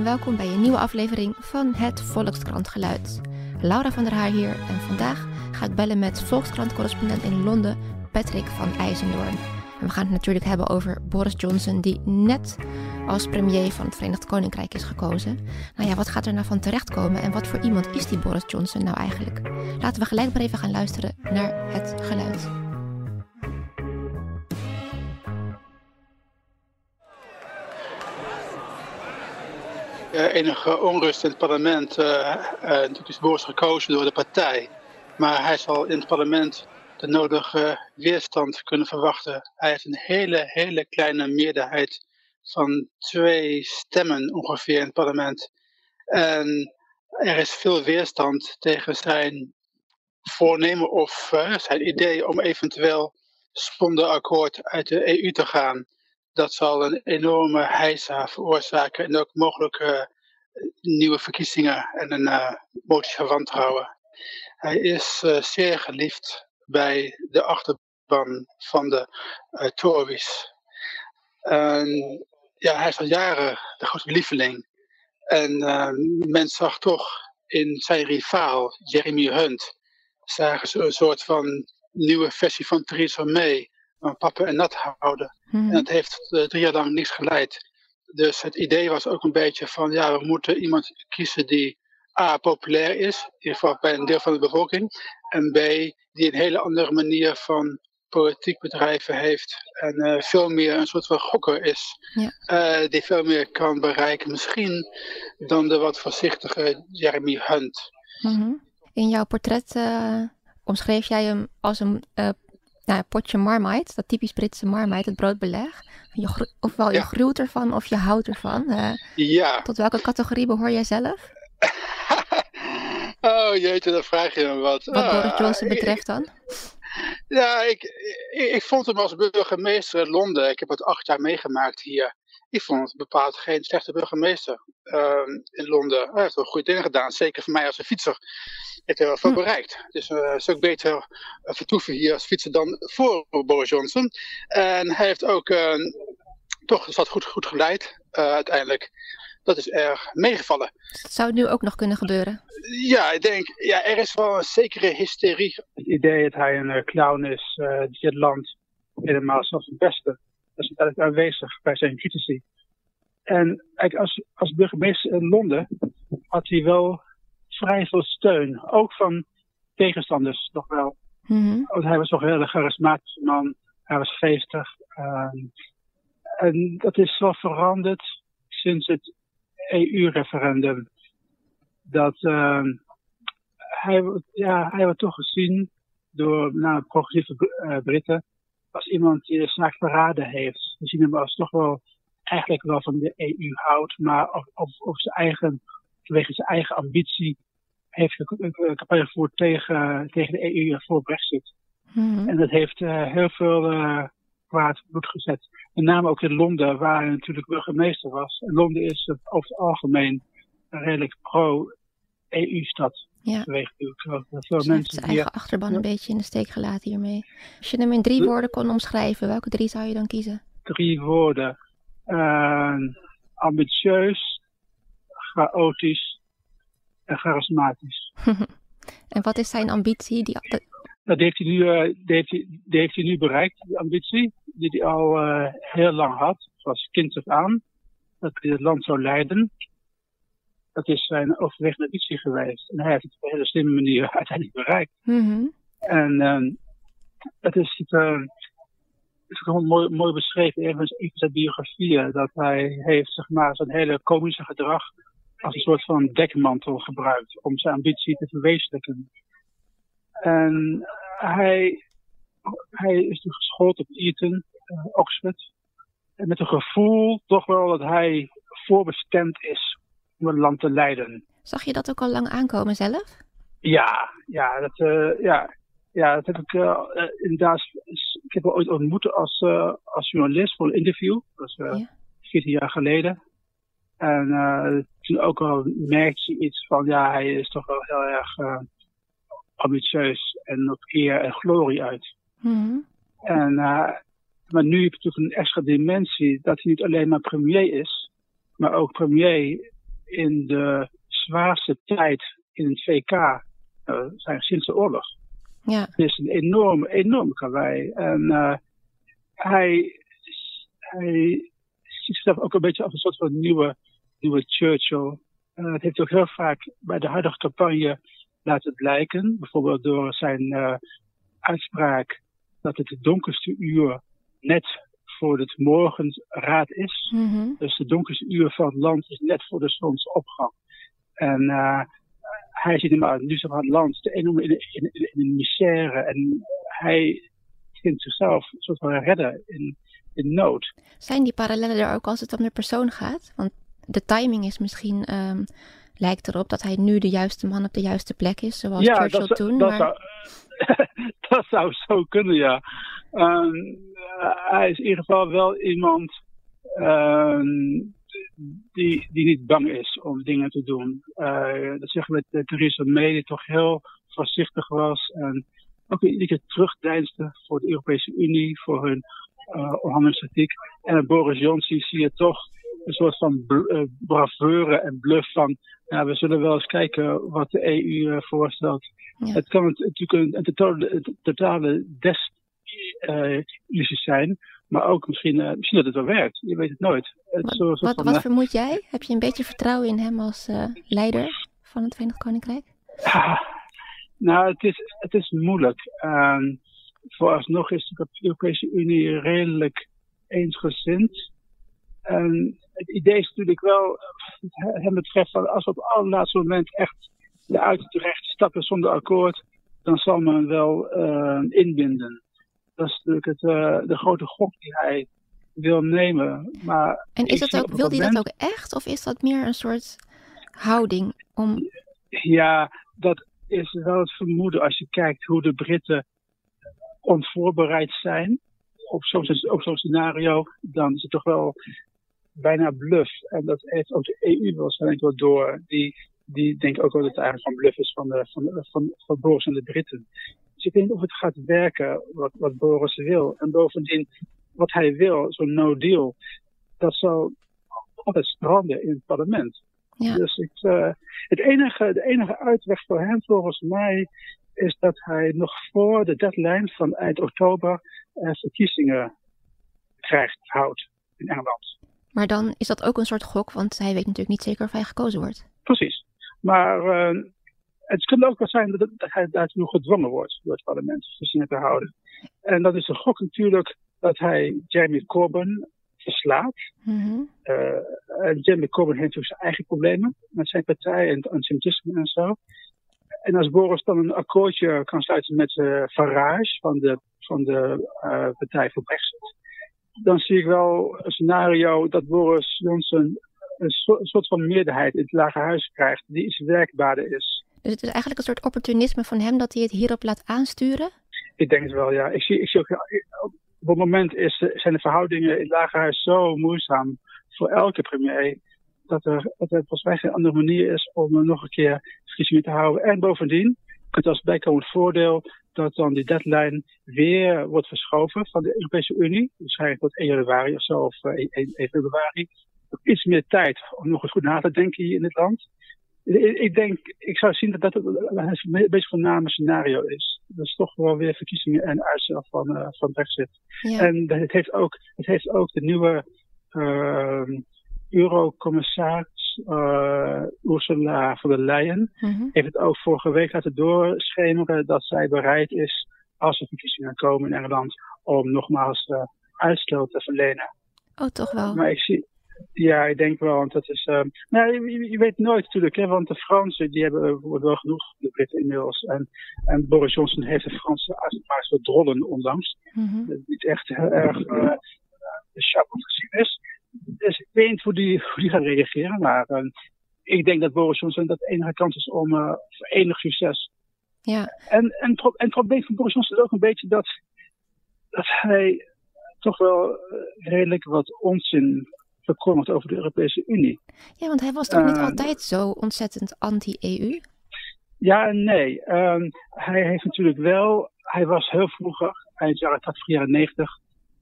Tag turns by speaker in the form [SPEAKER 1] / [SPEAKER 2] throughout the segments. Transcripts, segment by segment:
[SPEAKER 1] en welkom bij een nieuwe aflevering van het Volkskrant Geluid. Laura van der Haar hier en vandaag ga ik bellen met Volkskrant-correspondent in Londen, Patrick van IJzendoorn. En we gaan het natuurlijk hebben over Boris Johnson, die net als premier van het Verenigd Koninkrijk is gekozen. Nou ja, wat gaat er nou van terechtkomen en wat voor iemand is die Boris Johnson nou eigenlijk? Laten we gelijk maar even gaan luisteren naar het geluid.
[SPEAKER 2] Enige onrust in het parlement. Uh, natuurlijk is Boris gekozen door de partij. Maar hij zal in het parlement de nodige weerstand kunnen verwachten. Hij heeft een hele, hele kleine meerderheid van twee stemmen ongeveer in het parlement. En er is veel weerstand tegen zijn voornemen of zijn idee om eventueel sponderakkoord uit de EU te gaan dat zal een enorme heisa veroorzaken en ook mogelijk uh, nieuwe verkiezingen en een uh, motie van wantrouwen. Hij is uh, zeer geliefd bij de achterban van de Tories. En ja, hij is al jaren de grote lieveling. En men zag toch in zijn rivaal, Jeremy Hunt, zagen een soort van nieuwe versie van Theresa May van pappen en nat houden. Mhm. En dat heeft uh, drie jaar lang niks geleid. Dus het idee was ook een beetje van, ja, we moeten iemand kiezen die A, populair is, in ieder geval bij een deel van de bevolking, en B, die een hele andere manier van politiek bedrijven heeft en uh, veel meer een soort van gokker is, ja. uh, die veel meer kan bereiken misschien dan de wat voorzichtige Jeremy Hunt.
[SPEAKER 1] Mm In jouw portret uh, omschreef jij hem als een nou, potje marmite, dat typisch Britse marmite, het broodbeleg. Je, ofwel je ja. gruwt ervan of je houdt ervan. Uh,
[SPEAKER 2] ja.
[SPEAKER 1] Tot welke categorie behoor jij zelf?
[SPEAKER 2] oh jeetje, dan vraag je me wat.
[SPEAKER 1] Wat Boris Johnson betreft dan?
[SPEAKER 2] Ja, ik, ik, ik, vond hem als burgemeester in Londen, ik heb het acht jaar meegemaakt hier. Ik vond het bepaald geen slechte burgemeester uh, in Londen. Hij heeft wel goede dingen gedaan, zeker voor mij als een fietser heeft hij wel veel hm. bereikt. Dus uh, is ook beter uh, vertoeven hier als fietser dan voor Boris Johnson. En hij heeft ook uh, toch zat goed, goed geleid uiteindelijk. Dat is erg meegevallen.
[SPEAKER 1] Zou het nu ook nog kunnen gebeuren?
[SPEAKER 2] Ja, ik denk, ja, er is wel een zekere hysterie. Het idee dat hij een clown is die het land helemaal zelfs het beste. Dat is eigenlijk aanwezig bij zijn critici. En als, als burgemeester in Londen had hij wel vrij veel steun. Ook van tegenstanders nog wel. Mm Want hij was toch een hele charismatische man. Hij was feestig. Uh, en dat is wel veranderd sinds het EU-referendum. Dat uh, hij, ja, hij wordt toch gezien door nou, progressieve uh, Britten als iemand die de zaak verraden heeft. We zien hem als toch wel eigenlijk wel van de EU houdt, maar of, of, of zijn eigen, vanwege zijn eigen ambitie heeft een campagne gevoerd tegen, tegen de EU voor Brexit. Mm En dat heeft uh, heel veel uh, kwaad bloed gezet. Met name ook in Londen, waar hij natuurlijk burgemeester was. En Londen is over het algemeen een redelijk pro-EU-stad.
[SPEAKER 1] Ja. Vanwege veel dus mensen zijn eigen achterban een beetje in de steek gelaten hiermee. Als je hem in drie woorden kon omschrijven, welke drie zou je dan kiezen?
[SPEAKER 2] Drie woorden. ambitieus, chaotisch en charismatisch.
[SPEAKER 1] en wat is zijn ambitie? Die...
[SPEAKER 2] Dat heeft hij nu, uh, heeft hij, heeft hij nu bereikt, die ambitie, die hij al uh, heel lang had, zoals kind af aan, dat hij het land zou leiden. Dat is zijn overwegende ambitie geweest. En hij heeft het op een hele slimme manier uiteindelijk bereikt. Mm -hmm. En het is, uh, is gewoon mooi, mooi beschreven in zijn biografieën. Dat hij heeft zeg maar, zijn hele komische gedrag als een soort van dekmantel gebruikt om zijn ambitie te verwezenlijken. En hij, hij is dus geschoold op Eton, uh, Oxford. En met een gevoel toch wel dat hij voorbestemd is om het land te leiden.
[SPEAKER 1] Zag je dat ook al lang aankomen zelf?
[SPEAKER 2] Ja, ja, dat, uh, ja, ja, dat heb ik uh, inderdaad. Ik heb hem ooit ontmoet als, als journalist voor een interview. Dat was ja. 14 jaar geleden. En toen ook al merkte je iets van, ja, hij is toch wel heel erg ambitieus en op eer en glorie uit. Mm-hmm. En, maar nu heb je natuurlijk een extra dimensie dat hij niet alleen maar premier is, maar ook premier in de zwaarste tijd in het VK uh, zijn sinds de oorlog.
[SPEAKER 1] Ja.
[SPEAKER 2] Het is een enorm, enorm karwei. En uh, hij, hij ziet zichzelf ook een beetje als een soort van nieuwe, nieuwe Churchill. Uh, het heeft ook heel vaak bij de huidige campagne laten blijken. Bijvoorbeeld door zijn uitspraak dat het het donkerste uur net voor het morgenraad is.
[SPEAKER 1] Mm -hmm.
[SPEAKER 2] Dus de donkerste uur van het land is net voor de zonsopgang. En uh, hij ziet hem uit, nu maar, het land te enorm in, in, in, in een misère. En hij vindt zichzelf een soort van redden in, in nood.
[SPEAKER 1] Zijn die parallellen er ook als het om de persoon gaat? Want de timing is misschien, um, lijkt erop dat hij nu de juiste man op de juiste plek is, zoals
[SPEAKER 2] ja,
[SPEAKER 1] Churchill
[SPEAKER 2] dat,
[SPEAKER 1] toen.
[SPEAKER 2] Dat,
[SPEAKER 1] maar...
[SPEAKER 2] zou, dat zou zo kunnen, ja. Um, uh, hij is in ieder geval wel iemand um, die, die niet bang is om dingen te doen. Uh, dat zeggen we met Theresa May, die toch heel voorzichtig was en ook iedere keer terugdeinsde voor de Europese Unie, voor hun uh, onderhandelingskritiek. En Boris Johnson zie je toch een soort van bravure en bluff van, ja, we zullen wel eens kijken wat de EU uh, voorstelt.
[SPEAKER 1] Ja.
[SPEAKER 2] Het kan natuurlijk een, een totale, een totale desillusie zijn, maar ook misschien, uh, misschien dat het wel werkt. Je weet het nooit. Het
[SPEAKER 1] Wat, wat, wat vermoed jij? Heb je een beetje vertrouwen in hem als uh, leider van het Verenigd Koninkrijk?
[SPEAKER 2] Ah, nou, het is, het is moeilijk. Um, vooralsnog is de Europese Unie redelijk eensgezind. En het idee is natuurlijk wel, hem betreft, van als we op het allerlaatste moment echt eruit terecht stappen zonder akkoord, dan zal men wel uh, inbinden. Dat is natuurlijk het, uh, de grote gok die hij wil nemen. Maar
[SPEAKER 1] en is dat ook, wil hij dat ook echt, of is dat meer een soort houding om.
[SPEAKER 2] Ja, dat is wel het vermoeden als je kijkt hoe de Britten onvoorbereid zijn op zo'n zo scenario, dan is het toch wel bijna bluff. En dat heeft ook de EU waarschijnlijk wel door. Die, die denken ook wel dat het eigenlijk van bluff is van, de, van, de, van, van Boris en de Britten. Dus ik weet niet of het gaat werken wat, wat Boris wil. En bovendien, wat hij wil, zo'n no deal, dat zal altijd stranden in het parlement.
[SPEAKER 1] Ja.
[SPEAKER 2] Dus ik, uh, het enige, de enige uitweg voor hem volgens mij is dat hij nog voor de deadline van eind oktober uh, verkiezingen krijgt, houdt in Engeland.
[SPEAKER 1] Maar dan is dat ook een soort gok, want hij weet natuurlijk niet zeker of hij gekozen wordt.
[SPEAKER 2] Precies. Maar uh, het kan ook wel zijn dat, dat hij daartoe gedwongen wordt door het parlement verkiezingen te houden. En dat is een gok natuurlijk dat hij Jeremy Corbyn verslaat.
[SPEAKER 1] Mm -hmm.
[SPEAKER 2] uh, Jeremy Corbyn heeft natuurlijk zijn eigen problemen met zijn partij en het antisemitisme en zo. En als Boris dan een akkoordje kan sluiten met uh, Farage van de, van de Partij voor Brexit, dan zie ik wel een scenario dat Boris Johnson een, so een soort van meerderheid in het lage huis krijgt die iets werkbaarder is.
[SPEAKER 1] Dus het is eigenlijk een soort opportunisme van hem dat hij het hierop laat aansturen?
[SPEAKER 2] Ik denk het wel, ja. Ik zie, ik zie ook, op het moment is, zijn de verhoudingen in het Lagerhuis zo moeizaam voor elke premier. Dat er, dat er volgens mij geen andere manier is om nog een keer verkiezingen te houden. En bovendien, het als bijkomend voordeel dat dan die deadline weer wordt verschoven van de Europese Unie. Waarschijnlijk tot 1 januari of zo, of 1, 1 februari. Iets meer tijd om nog eens goed na te denken hier in het land. Ik denk, ik zou zien dat dat een beetje voorname scenario is. Dat is toch wel weer verkiezingen en uitstel van, uh, van Brexit.
[SPEAKER 1] Ja.
[SPEAKER 2] En het heeft, ook, het heeft ook de nieuwe uh, eurocommissaris uh, Ursula von der Leyen
[SPEAKER 1] -hmm.
[SPEAKER 2] heeft het ook vorige week laten doorschemeren dat zij bereid is, als er verkiezingen komen in Engeland, om nogmaals uh, uitstel te verlenen.
[SPEAKER 1] Oh, toch wel?
[SPEAKER 2] Maar ik zie, ja, ik denk wel, want dat is. Uh, nou, je, je, weet nooit natuurlijk, hè, want de Fransen die hebben wel genoeg, de Britten inmiddels. En, en Boris Johnson heeft de Fransen uitgemaakt voor drollen onlangs.
[SPEAKER 1] Mm -hmm.
[SPEAKER 2] Dat niet echt heel erg uh, de gezien is. Dus ik weet niet hoe die, hoe die gaan reageren, maar uh, ik denk dat Boris Johnson dat de enige kans is om uh, enig succes.
[SPEAKER 1] Ja.
[SPEAKER 2] En, en, en het probleem van Boris Johnson is ook een beetje dat, dat hij toch wel redelijk wat onzin verkondigt over de Europese Unie.
[SPEAKER 1] Ja, want hij was toch niet altijd zo ontzettend anti-EU?
[SPEAKER 2] Ja en nee. Um, hij heeft natuurlijk wel, hij was heel vroeger, eind jaren 80, jaren 90,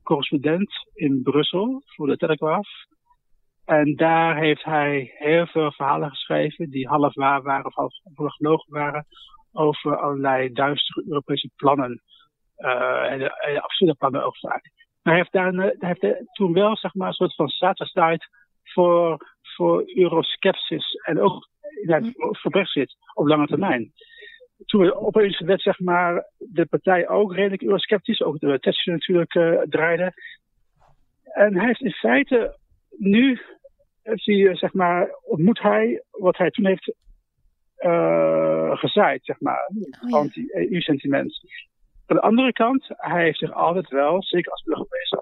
[SPEAKER 2] correspondent in Brussel voor de Telegraaf. En daar heeft hij heel veel verhalen geschreven die half waar waren of half gelogen waren over allerlei duistere Europese plannen. Uh, en, en absurde plannen ook vaak. Maar hij heeft, daar, hij heeft toen wel zeg maar, een soort van side voor, voor euroskepsis en ook ja, voor Brexit op lange termijn. Toen opeens werd zeg maar, de partij ook redelijk eurosceptisch, ook de Thatcher natuurlijk uh, draaide. En hij heeft in feite nu, hij, zeg maar, ontmoet hij wat hij toen heeft uh, gezaaid, zeg maar, oh, ja. anti-EU-sentiment. Aan de andere kant, hij heeft zich altijd wel, zeker als burgemeester,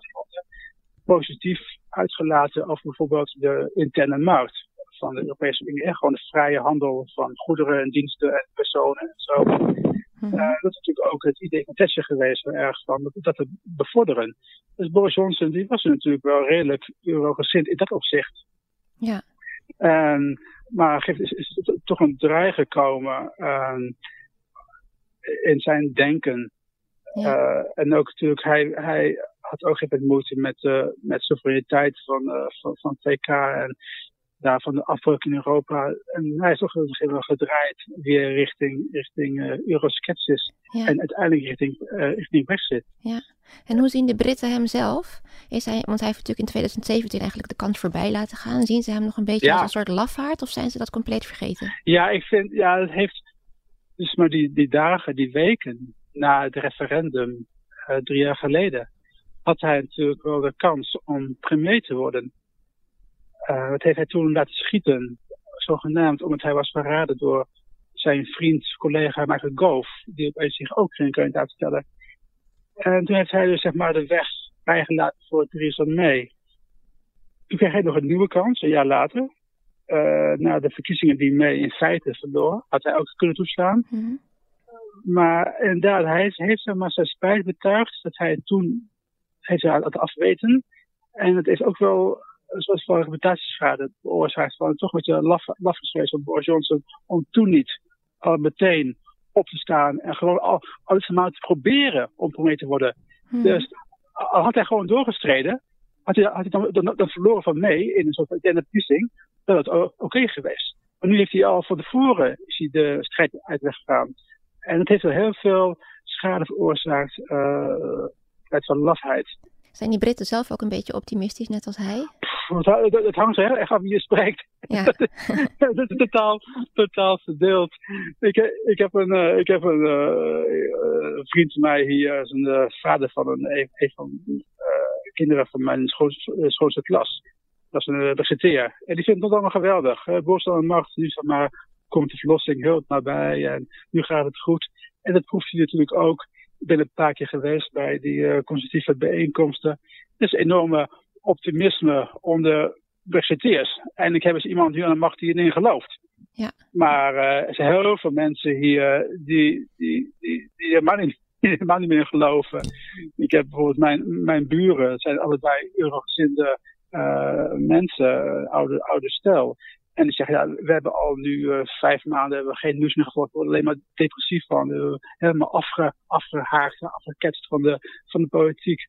[SPEAKER 2] positief uitgelaten over bijvoorbeeld de interne markt van de Europese Unie. Gewoon de vrije handel van goederen en diensten en personen en zo. Mm uh, dat is natuurlijk ook het idee van Thatcher geweest, erg van dat, te bevorderen. Dus Boris Johnson die was natuurlijk wel redelijk eurogezind in dat opzicht.
[SPEAKER 1] Ja.
[SPEAKER 2] En, maar is, is, is toch een draai gekomen um, in zijn denken. Ja. Uh, en ook natuurlijk, hij, hij had ook geen moeite met, uh, met soevereiniteit van, uh, van, van TK en daar van de afbreuk in Europa. En hij is toch wel gedraaid weer richting, richting uh, euroskepsis. Ja. En uiteindelijk richting, uh, richting Brexit.
[SPEAKER 1] Ja. En hoe zien de Britten hem zelf? Is hij, want hij heeft natuurlijk in 2017 eigenlijk de kans voorbij laten gaan. Zien ze hem nog een beetje ja. als een soort lafaard of zijn ze dat compleet vergeten?
[SPEAKER 2] Ja, ik vind, ja, het heeft dus maar die, die dagen, die weken na het referendum uh, drie jaar geleden, had hij natuurlijk wel de kans om premier te worden. Uh, wat heeft hij toen laten schieten, zogenaamd omdat hij was verraden door zijn vriend, collega Michael Gove, die opeens zich ook geen kandidaat stellen. En toen heeft hij dus zeg maar de weg vrijgelaten voor Theresa May. Toen kreeg hij nog een nieuwe kans, een jaar later. Uh, na de verkiezingen die May in feite verloor, had hij ook kunnen toestaan. Mm -hmm. Maar inderdaad, hij heeft zeg maar zijn spijt betuigd dat hij toen heeft laten afweten. En het is ook wel een soort van reputatieschade veroorzaakt. Van toch met je laf, laf geweest van Boris Johnson om toen niet al meteen op te staan en gewoon al, alles maar te proberen om premier te worden. Hmm. Dus al had hij gewoon doorgestreden, had hij, had hij dan, dan, dan verloren van mee in een soort interne verkiezing, dan had het oké okay geweest. Maar nu heeft hij al van tevoren is hij de strijd uit weggegaan. En het heeft wel heel veel schade veroorzaakt uh, uit van lafheid.
[SPEAKER 1] Zijn die Britten zelf ook een beetje optimistisch, net als hij?
[SPEAKER 2] Het, hangt er heel erg af wie je spreekt. Ja. dat is totaal, totaal verdeeld. Ik, ik heb een, uh, ik heb een uh, vriend van mij hier, is een vader van een, een van kinderen van mijn schoonste klas. Dat is een uh, En die vindt het allemaal geweldig. Uh, Borstel en Macht, nu zeg maar, komt de verlossing heel nabij en nu gaat het goed. En dat proeft hij natuurlijk ook ik ben een paar keer geweest bij die uh, constitutieve bijeenkomsten. Er is enorme optimisme onder Brexiteers. Eindelijk hebben ze iemand die aan de macht die erin gelooft.
[SPEAKER 1] Ja.
[SPEAKER 2] Maar uh, er zijn heel veel mensen hier die, die, die, die helemaal niet, helemaal niet meer geloven. Ik heb bijvoorbeeld mijn, mijn buren, het zijn allebei eurogezinde uh, mensen, oude, oude stel. En die zeggen, ja, we hebben al nu uh, vijf maanden hebben we geen nieuws meer gevolgd. We worden alleen maar depressief van. We helemaal afge, afgehaakt, afgeketst van de, van de politiek.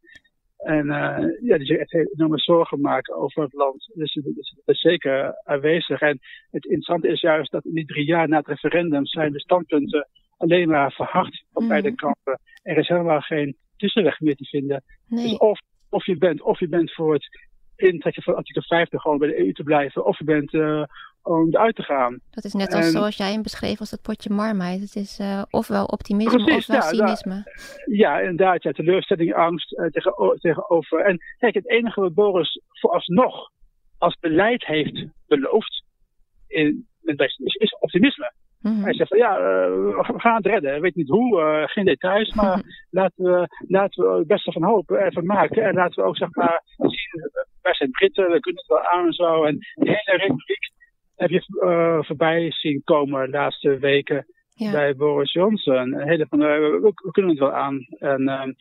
[SPEAKER 2] En uh, ja, die zich echt enorme zorgen maken over het land. Dus dat is, is, zeker aanwezig. En het interessante is juist dat in die drie jaar na het referendum zijn de standpunten alleen maar verhard op mm. beide kanten. Er is helemaal geen tussenweg meer te vinden.
[SPEAKER 1] Nee.
[SPEAKER 2] Dus of, of je bent, of je bent voor het intrekken van artikel 50 gewoon bij de EU te blijven. Of je bent uh, om eruit te gaan.
[SPEAKER 1] Dat is net als en, zoals jij hem beschreef als dat potje marmite. Het is uh, ofwel optimisme precies, ofwel ja, cynisme.
[SPEAKER 2] Ja, inderdaad. Ja, teleurstelling, angst uh, tegen, tegenover. En kijk, het enige wat Boris vooralsnog als beleid heeft beloofd in, is, is optimisme. Mm-hmm. Hij zegt van ja, uh, we gaan het redden. Ik weet niet hoe, uh, geen details, maar mm-hmm. laten, we, laten we het beste van hopen en van maken. En laten we ook zeg maar zien, wij zijn Britten, we kunnen het wel aan en zo. En de hele republiek heb je voorbij zien komen de laatste weken ja. bij Boris Johnson. Een hele van, we, we, kunnen het wel aan. En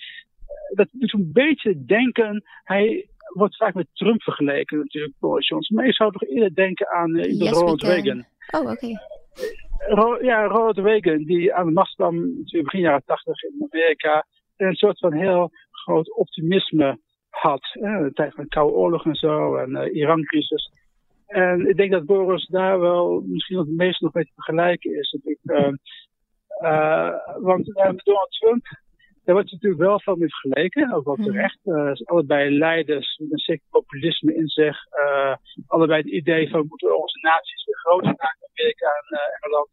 [SPEAKER 2] dat doet een beetje denken, hij wordt vaak met Trump vergeleken natuurlijk, Boris Johnson. Maar je zou toch eerder denken aan uh, yes, Ronald Reagan.
[SPEAKER 1] Oh, oké. Okay.
[SPEAKER 2] Ja, Ronald Reagan, die aan de macht kwam begin jaren tachtig in Amerika. En een soort van heel groot optimisme had. Eh, de tijd van de Koude Oorlog en zo, en uh, Iran-crisis. En ik denk dat Boris daar wel misschien het meest nog mee te vergelijken is. Ik, uh, uh, want uh, Donald Trump, daar wordt natuurlijk wel van mee vergeleken, ook wel terecht. Uh, allebei leiders met een zeker populisme in zich. allebei het idee van moeten we onze naties weer groter maken, Amerika en Engeland.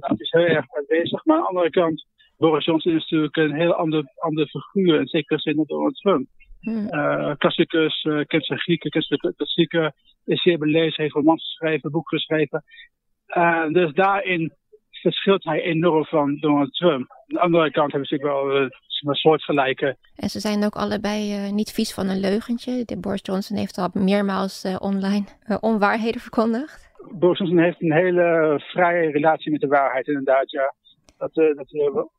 [SPEAKER 2] dat is heel erg aanwezig. Maar aan de andere kant, Boris Johnson is natuurlijk een heel ander, andere figuur, in zekere zin dan Donald Trump. Hmm. klassicus, uh, kent zijn Grieken, kent zijn klassieken, is zeer belezen, heeft romans geschreven, boeken geschreven. dus daarin verschilt hij enorm van Donald Trump. Aan de andere kant hebben ze natuurlijk wel een soortgelijke.
[SPEAKER 1] En ze zijn ook allebei uh, niet vies van een leugentje. De Boris Johnson heeft al meermaals uh, online onwaarheden verkondigd.
[SPEAKER 2] Boris Johnson heeft een hele vrije relatie met de waarheid, inderdaad. Ja. Dat, dat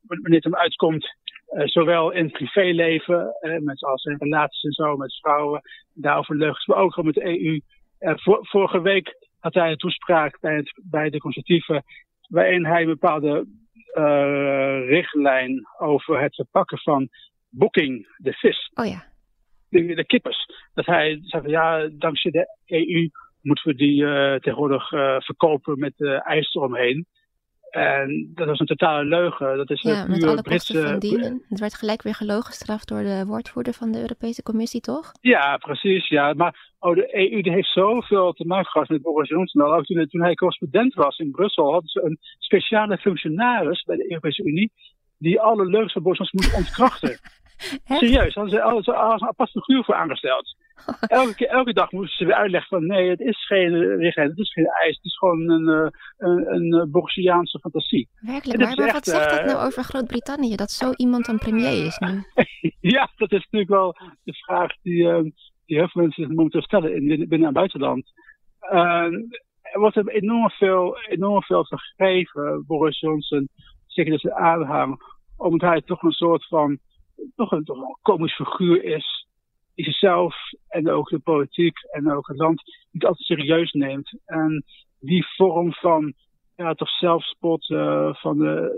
[SPEAKER 2] wanneer het hem uitkomt, zowel in het privéleven, met als in relaties en zo, met vrouwen, daarover leugens, maar ook met de EU. vorige week had hij een toespraak bij, het, bij de conservatieven waarin hij een bepaalde richtlijn over het verpakken van booking, de vis.
[SPEAKER 1] Oh ja.
[SPEAKER 2] De, de kippers. Dat hij zei van ja, dankzij de EU moeten we die uh, tegenwoordig uh, verkopen met ijs eromheen. En dat was een totale leugen. Dat is
[SPEAKER 1] ja,
[SPEAKER 2] een
[SPEAKER 1] met alle Britse... van dienen. Het werd gelijk weer gelogen gestraft door de woordvoerder van de Europese Commissie, toch?
[SPEAKER 2] Ja, precies. Ja. Maar oh, de EU die heeft zoveel te maken gehad met Boris Johnson. Ook toen, toen hij correspondent was in Brussel, hadden ze een speciale functionaris bij de Europese Unie die alle leugens van Boris Johnson moest ontkrachten. Serieus, hadden ze als, als een apart figuur voor aangesteld. Elke, elke dag moesten ze weer uitleggen van nee, het is geen richtlijn, het is geen ijs, het is gewoon een, uh, een, een eh, fantasie.
[SPEAKER 1] Werkelijk, maar, maar wat zegt dat uh, nou over Groot-Brittannië, dat zo iemand een premier is nu?
[SPEAKER 2] ja, dat is natuurlijk wel de vraag die, uh, die heel veel mensen momenteel stellen in binnen- en buitenland. er wordt hem enorm veel, enorm veel gegeven, Boris Johnson, zeker dat zijn aanhang, omdat hij toch een soort van toch een, toch een komisch figuur is. Die zichzelf en ook de politiek en ook het land niet altijd serieus neemt. En die vorm van ja, toch zelfspot uh, van de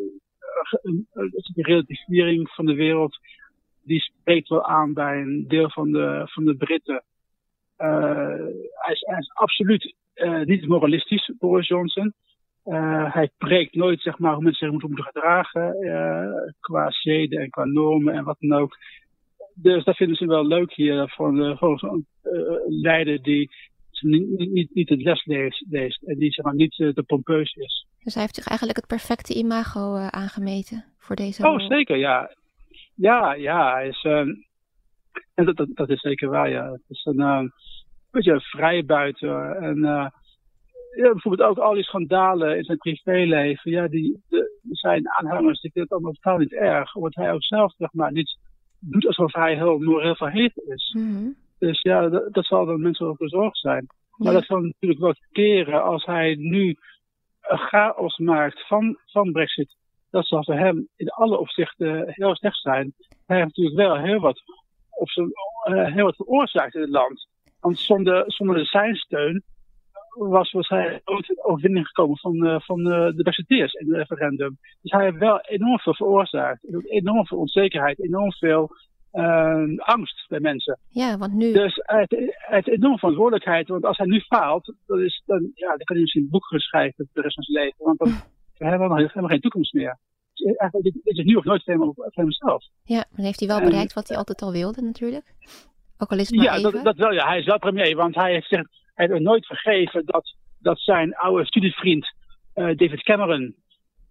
[SPEAKER 2] uh, relativering van de wereld, die spreekt wel aan bij een deel van de, van de Britten. Uh, hij, is, absoluut niet moralistisch, Boris Johnson. Hij preekt nooit zeg maar, hoe mensen zich moeten, gedragen qua zeden en qua normen en wat dan ook. Dus dat vinden ze wel leuk hier van, uh, van zo'n leider die niet, niet, niet het les leest, leest en die zeg maar, niet te pompeus is.
[SPEAKER 1] Dus hij heeft zich eigenlijk het perfecte imago aangemeten voor deze
[SPEAKER 2] Oh, zeker, ja. Ja, ja, hij is, en dat, dat, dat, is zeker waar, ja. Het is een, een beetje een vrijbuiter en ja, bijvoorbeeld ook al die schandalen in zijn privéleven. Ja, die, de, zijn aanhangers die vinden het allemaal totaal niet erg. Omdat hij ook zelf zeg maar, niet doet alsof hij heel moreel verheven is.
[SPEAKER 1] Mm-hmm.
[SPEAKER 2] Dus ja, dat, dat, zal dan mensen ook bezorgd zijn. Maar dat zal natuurlijk wel keren als hij nu een chaos maakt van, van Brexit. Dat zal voor hem in alle opzichten heel slecht zijn. Hij heeft natuurlijk wel heel wat, op zijn, uh, heel wat veroorzaakt in het land. Want zonder, zonder zijn steun was, was hij ooit overwinning gekomen van, uh, van uh, de Brexiteers in het referendum. Dus hij heeft wel enorm veel veroorzaakt. Enorm veel onzekerheid, enorm veel uh, angst bij mensen.
[SPEAKER 1] Ja, want nu...
[SPEAKER 2] Dus hij heeft, hij heeft enorm verantwoordelijkheid. Want als hij nu faalt, dan, is, dan, ja, dan kan hij misschien een boek schrijven de rest van zijn leven. Want dan hebben we helemaal geen toekomst meer. Dus eigenlijk, dit is nu of nooit helemaal voor hemzelf.
[SPEAKER 1] Ja, dan heeft hij wel bereikt wat hij altijd al wilde natuurlijk. Ook al is het maar
[SPEAKER 2] ja,
[SPEAKER 1] even.
[SPEAKER 2] Dat, dat wel, ja. Hij is wel premier, want hij heeft zich hij heeft nooit vergeven dat, dat zijn oude studievriend uh, David Cameron,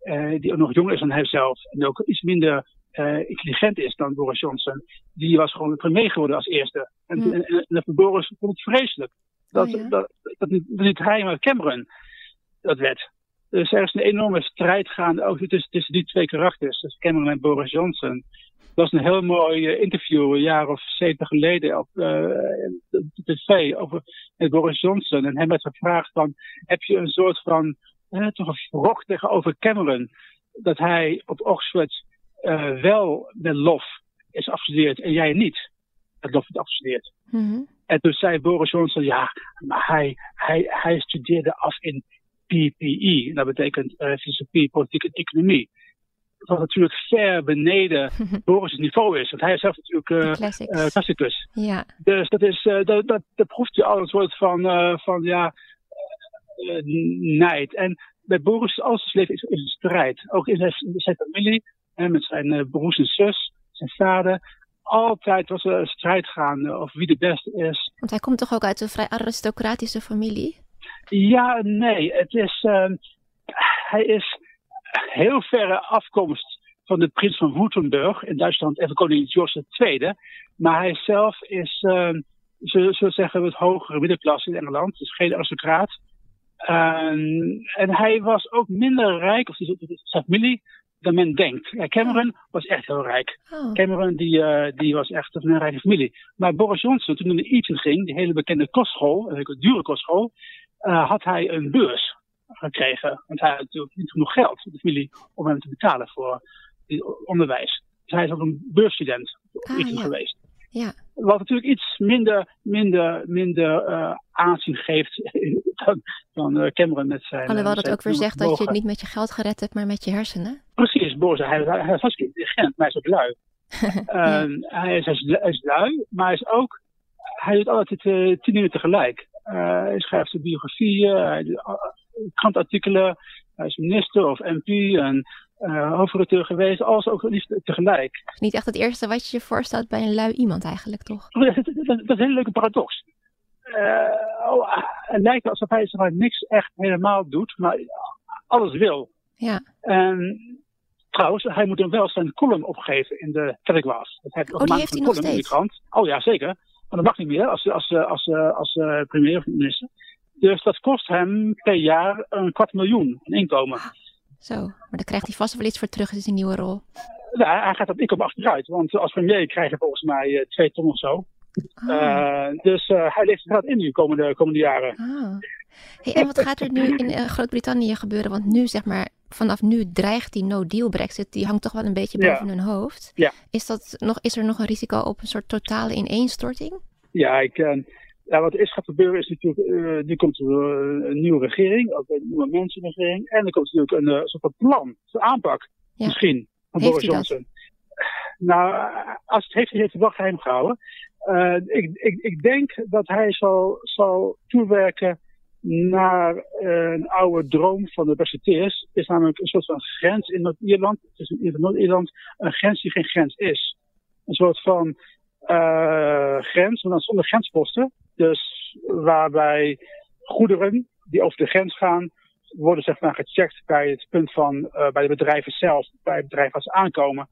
[SPEAKER 2] uh, die ook nog jonger is dan hijzelf en ook iets minder uh, intelligent is dan Boris Johnson, die was gewoon premier geworden als eerste. En, mm. en, en, en Boris vond het vreselijk. Dat, oh, ja. dat, dat, niet, dat niet hij, maar Cameron dat werd. Dus er is een enorme strijd gaande ook tussen, tussen die twee karakters, dus Cameron en Boris Johnson. Dat was een heel mooi uh, interview een jaar of zeven geleden op uh, tv over met Boris Johnson. En hem werd gevraagd van, heb je een soort van, uh, toch een wrok tegenover Cameron, dat hij op Oxford uh, wel met lof is afgestudeerd en jij niet met lof is afgestudeerd.
[SPEAKER 1] Mm -hmm.
[SPEAKER 2] En toen zei Boris Johnson, ja, maar hij, hij, hij studeerde af in PPE. Dat betekent uh, filosofie, politiek en economie wat natuurlijk ver beneden Boris' niveau is. Want hij is zelf natuurlijk uh, klassicus.
[SPEAKER 1] Ja.
[SPEAKER 2] Dus dat, is, uh, dat, dat, dat proeft je al een soort van, van ja, nijd. En bij Boris alles leven is, is een strijd. Ook in zijn, zijn familie, met zijn broers en zus, zijn vader altijd was er een strijd gaande over wie de beste is.
[SPEAKER 1] Want hij komt toch ook uit een vrij aristocratische familie?
[SPEAKER 2] Ja, nee. Het is, uh, hij is heel verre afkomst van de prins van Württemberg in Duitsland en van koning George II. Maar hij zelf is, uh, zullen we zeggen, het hogere middenklasse in Engeland. Dus geen aristocraat. Uh, en hij was ook minder rijk, of zijn familie, dan men denkt. Cameron was echt heel rijk. Oh. Cameron die, uh, die was echt een rijke familie. Maar Boris Johnson, toen hij naar Eton ging, die hele bekende kostschool, een dure kostschool, uh, had hij een beurs gekregen. Want hij had natuurlijk niet genoeg geld, de familie, om hem te betalen voor onderwijs. Dus hij is ook een beursstudent ah, ja. geweest.
[SPEAKER 1] Ja.
[SPEAKER 2] Wat natuurlijk iets minder, minder, minder uh, aanzien geeft dan, dan uh, Cameron met zijn.
[SPEAKER 1] Alhoewel dat ook weer zegt dat je het niet met je geld gered hebt, maar met je hersenen.
[SPEAKER 2] Precies, Boris. Hij, hij, hij is hartstikke intelligent, maar hij is ook lui. ja. uh, hij, is, hij, is, lui, maar hij is ook. Hij doet altijd uh, tien uur tegelijk. hij schrijft zijn biografieën, hij doet krantartikelen. Hij is minister of MP en uh, hoofdredacteur geweest, alles ook liefst tegelijk.
[SPEAKER 1] Niet echt het eerste wat je je voorstelt bij een lui iemand eigenlijk, toch?
[SPEAKER 2] Dat, dat, dat is een hele leuke paradox. Uh, oh, het lijkt alsof hij zeg niks echt helemaal doet, maar alles wil.
[SPEAKER 1] Ja.
[SPEAKER 2] En trouwens, hij moet dan wel zijn column opgeven in de Telegraph.
[SPEAKER 1] Dat heeft oh, die heeft hij nog steeds? In de krant.
[SPEAKER 2] Oh ja, zeker. Maar dat mag niet meer als, als, als, als, als uh, premier of minister. Dus dat kost hem per jaar een kwart miljoen in inkomen.
[SPEAKER 1] Zo, maar daar krijgt hij vast wel iets voor terug in zijn nieuwe rol.
[SPEAKER 2] Ja, hij gaat dat inkomen achteruit. Want als premier krijg je volgens mij uh, twee ton of zo. Ah. Uh, dus uh, hij leeft het in de komende, komende jaren.
[SPEAKER 1] Ah. Hey, en wat gaat er nu in Groot-Brittannië gebeuren? Want nu, zeg maar, vanaf nu dreigt die no-deal Brexit, die hangt toch wel een beetje boven hun hoofd.
[SPEAKER 2] Ja.
[SPEAKER 1] Is, dat nog, is er nog een risico op een soort totale ineenstorting?
[SPEAKER 2] Ja, ik, ja, wat er is gaat gebeuren is natuurlijk, uh, nu komt er uh, een nieuwe regering, ook een nieuwe mensenregering. En er komt natuurlijk een uh, soort van plan, een aanpak ja. misschien van
[SPEAKER 1] heeft
[SPEAKER 2] Boris Johnson. Nou, als het heeft, heeft hij wel geheim gehouden. ik, ik, ik denk dat hij zal, zal toewerken naar een oude droom van de Brexiteers. is namelijk een soort van grens in Noord-Ierland. Het is in Noord-Ierland een grens die geen grens is. Een soort van grens, maar dan zonder grensposten. Dus waarbij goederen die over de grens gaan, worden zeg maar gecheckt bij het punt van uh, bij de bedrijven zelf, bij het bedrijf als ze aankomen.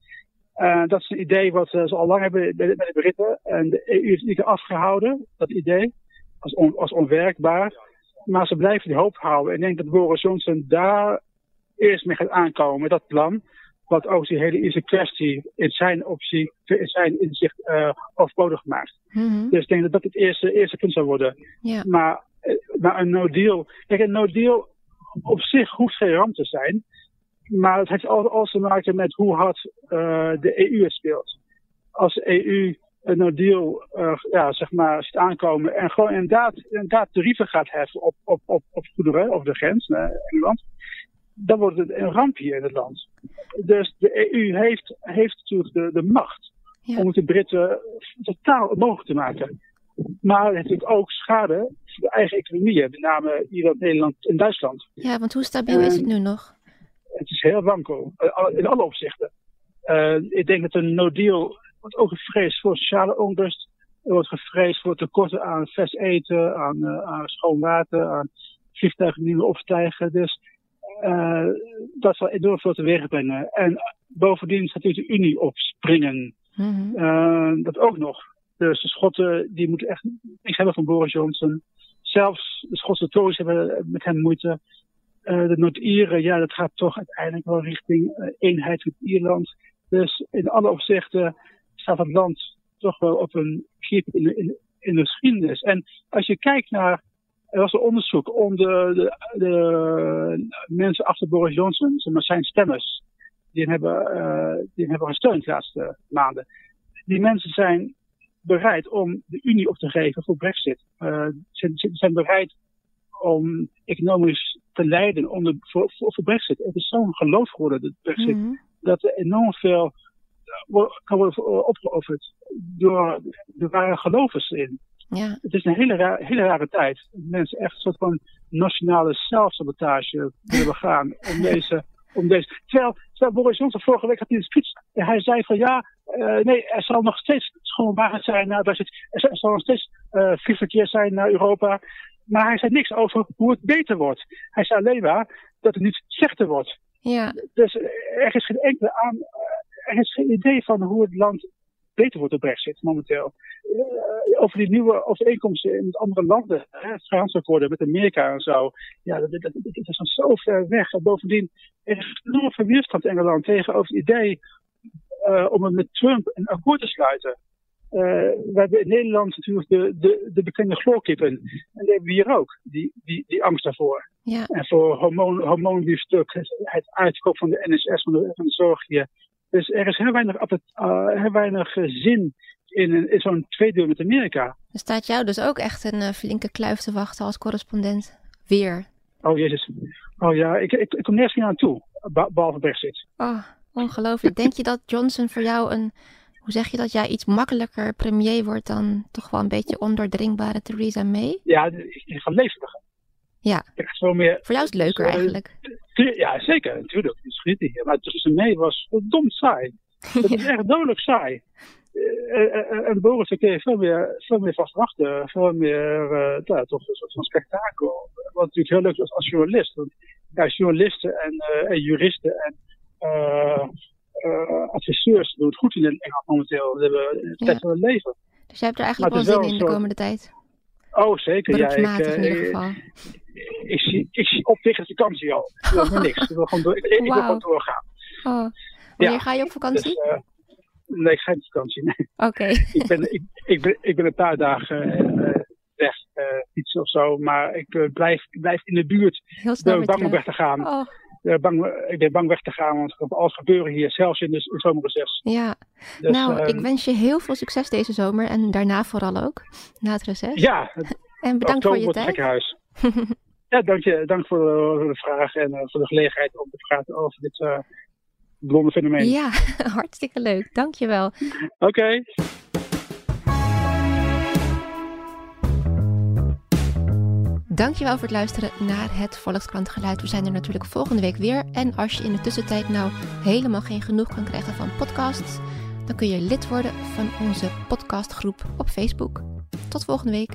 [SPEAKER 2] Uh, dat is een idee wat ze al lang hebben bij de, Britten. En de EU is niet afgehouden, dat idee, als, als onwerkbaar. Maar ze blijven die hoop houden. En ik denk dat Boris Johnson daar eerst mee gaat aankomen dat plan wat ook die hele Ierse kwestie in zijn optie, in zijn inzicht uh, overbodig maakt.
[SPEAKER 1] Mm-hmm.
[SPEAKER 2] Dus ik denk dat dat het eerste, eerste punt zou worden.
[SPEAKER 1] Ja.
[SPEAKER 2] Maar, maar een no deal, kijk, een no deal op zich hoeft geen ramp te zijn. Maar het heeft alles te maken met hoe hard uh, de EU het speelt. Als de EU een no deal, uh, ja, zeg maar, ziet aankomen en gewoon inderdaad, inderdaad tarieven gaat heffen op, op, op, op goederen over de grens naar Engeland dan wordt het een ramp hier in het land. Dus de EU heeft, heeft natuurlijk de, de macht om het de Britten totaal onmogelijk te maken. Maar het heeft natuurlijk ook schade voor de eigen economieën, met name Ierland, Nederland en Duitsland.
[SPEAKER 1] Ja, want hoe stabiel is het nu nog?
[SPEAKER 2] Het is heel wankel, eh, in alle opzichten. Uh, ik denk dat een no-deal wordt ook gevreesd voor sociale onrust. Er wordt gevreesd voor tekorten aan vers eten, aan, uh, aan schoon water, aan vliegtuigen die we opstijgen. Dus uh, dat zal enorm veel teweeg brengen. En bovendien gaat de Unie opspringen.
[SPEAKER 1] Mm
[SPEAKER 2] -hmm. dat ook nog. Dus de Schotten die moeten echt niks hebben van Boris Johnson. Zelfs de Schotse Tories hebben met hem moeite. Uh, de Noord-Ieren, ja, dat gaat toch uiteindelijk wel richting eenheid met Ierland. Dus in alle opzichten staat het land toch wel op een keerpunt in, in, in de geschiedenis. En als je kijkt naar er was een onderzoek onder de, de, mensen achter Boris Johnson, maar zijn stemmers, die hem hebben, uh, die hem hebben gesteund de laatste maanden. Die mensen zijn bereid om de Unie op te geven voor Brexit. Uh, ze, ze, zijn bereid om economisch te leiden onder, voor, voor, voor Brexit. Het is zo'n geloof geworden, de Brexit, mm -hmm. dat er enorm veel kan worden opgeofferd door de ware gelovers in.
[SPEAKER 1] Ja.
[SPEAKER 2] Het is een hele, hele rare tijd. Mensen echt een soort van nationale zelfsabotage willen begaan om deze, om deze. Terwijl, terwijl Boris Johnson vorige week had in een speech, hij zei van ja, uh, nee, er zal nog steeds schoon waarheid zijn naar Brexit. Er zal nog steeds uh, verkeer zijn naar Europa. Maar hij zei niks over hoe het beter wordt. Hij zei alleen maar dat het niet slechter wordt.
[SPEAKER 1] Ja.
[SPEAKER 2] Dus er is geen enkele aan, er is geen idee van hoe het land beter wordt door Brexit momenteel. Uh, over die nieuwe overeenkomsten in andere landen, het vrijhandelsakkoorden met Amerika en zo. Ja, dat, dat, dat, dat is dan zo ver weg. En bovendien, er is enorm veel weerstand in Engeland tegenover het idee uh, om het met Trump een akkoord te sluiten. Uh, we hebben in Nederland natuurlijk de, de, de bekende chloorkippen. En die hebben we hier ook, die, die, die angst daarvoor.
[SPEAKER 1] Ja.
[SPEAKER 2] En voor hormoon, hormoonbiefstuk, het, het uitkoop van de NSS, van de, van de zorg hier. Dus er is heel weinig, uh, heel weinig zin in, in zo'n tweedeel met Amerika.
[SPEAKER 1] Er staat jou dus ook echt een uh, flinke kluif te wachten als correspondent. Weer.
[SPEAKER 2] Oh jezus. Oh ja, ik, ik, ik kom nergens meer aan toe, behalve Brexit.
[SPEAKER 1] Oh, ongelooflijk. Denk je dat Johnson voor jou een, hoe zeg je dat, jij iets makkelijker premier wordt dan toch wel een beetje ondoordringbare Theresa May?
[SPEAKER 2] Ja, ik ga levendiger.
[SPEAKER 1] Ja.
[SPEAKER 2] Echt veel meer.
[SPEAKER 1] Voor jou is het leuker eigenlijk.
[SPEAKER 2] Ja, zeker. Natuurlijk. Het is. Maar Theresa May was verdomd saai. Het is echt dodelijk saai. Uh, en Boris kun je veel meer, veel meer vast wachten. Veel meer, ja, toch een soort van spektakel. Wat natuurlijk heel leuk is als journalist. Want ja, journalisten en, en juristen en adviseurs doen het goed in Engeland momenteel. We hebben tijd van het leven.
[SPEAKER 1] Dus jij hebt er eigenlijk wel zin in de komende tijd?
[SPEAKER 2] Oh, zeker. Ja,
[SPEAKER 1] ik, in ieder geval.
[SPEAKER 2] Ik, ik, zie, ik zie op tegen de vakantie al. Ik wil niks. Ik wil gewoon, door, ik, ik wil gewoon doorgaan.
[SPEAKER 1] Oh. Wanneer ja, ga je op vakantie?
[SPEAKER 2] Dus, uh, nee, ik ga niet op vakantie. Nee.
[SPEAKER 1] Oké. Okay.
[SPEAKER 2] ik, ben, ik, ik, ben, ik ben een paar dagen uh, weg, uh, fietsen of zo. Maar ik, blijf, ik blijf in de buurt.
[SPEAKER 1] Heel snel
[SPEAKER 2] ben bang om weg te gaan.
[SPEAKER 1] Oh.
[SPEAKER 2] Bang, ik ben bang weg te gaan, want er kan alles gebeuren hier, zelfs in de zomerreces.
[SPEAKER 1] Ja,
[SPEAKER 2] Dus,
[SPEAKER 1] nou,
[SPEAKER 2] ehm,
[SPEAKER 1] ik wens je heel veel succes deze zomer en daarna vooral ook, na het reces.
[SPEAKER 2] Ja,
[SPEAKER 1] en bedankt voor je tijd.
[SPEAKER 2] gekkenhuis. ja, dank, je, dank voor, de, voor de vraag en uh, voor de gelegenheid om te praten over dit uh, blonde fenomeen.
[SPEAKER 1] Ja, hartstikke leuk. Dank je wel.
[SPEAKER 2] Oké. Okay.
[SPEAKER 1] Dankjewel voor het luisteren naar het Volkskrant Geluid. We zijn er natuurlijk volgende week weer. En als je in de tussentijd nou helemaal geen genoeg kan krijgen van podcasts, dan kun je lid worden van onze podcastgroep op Facebook. Tot volgende week.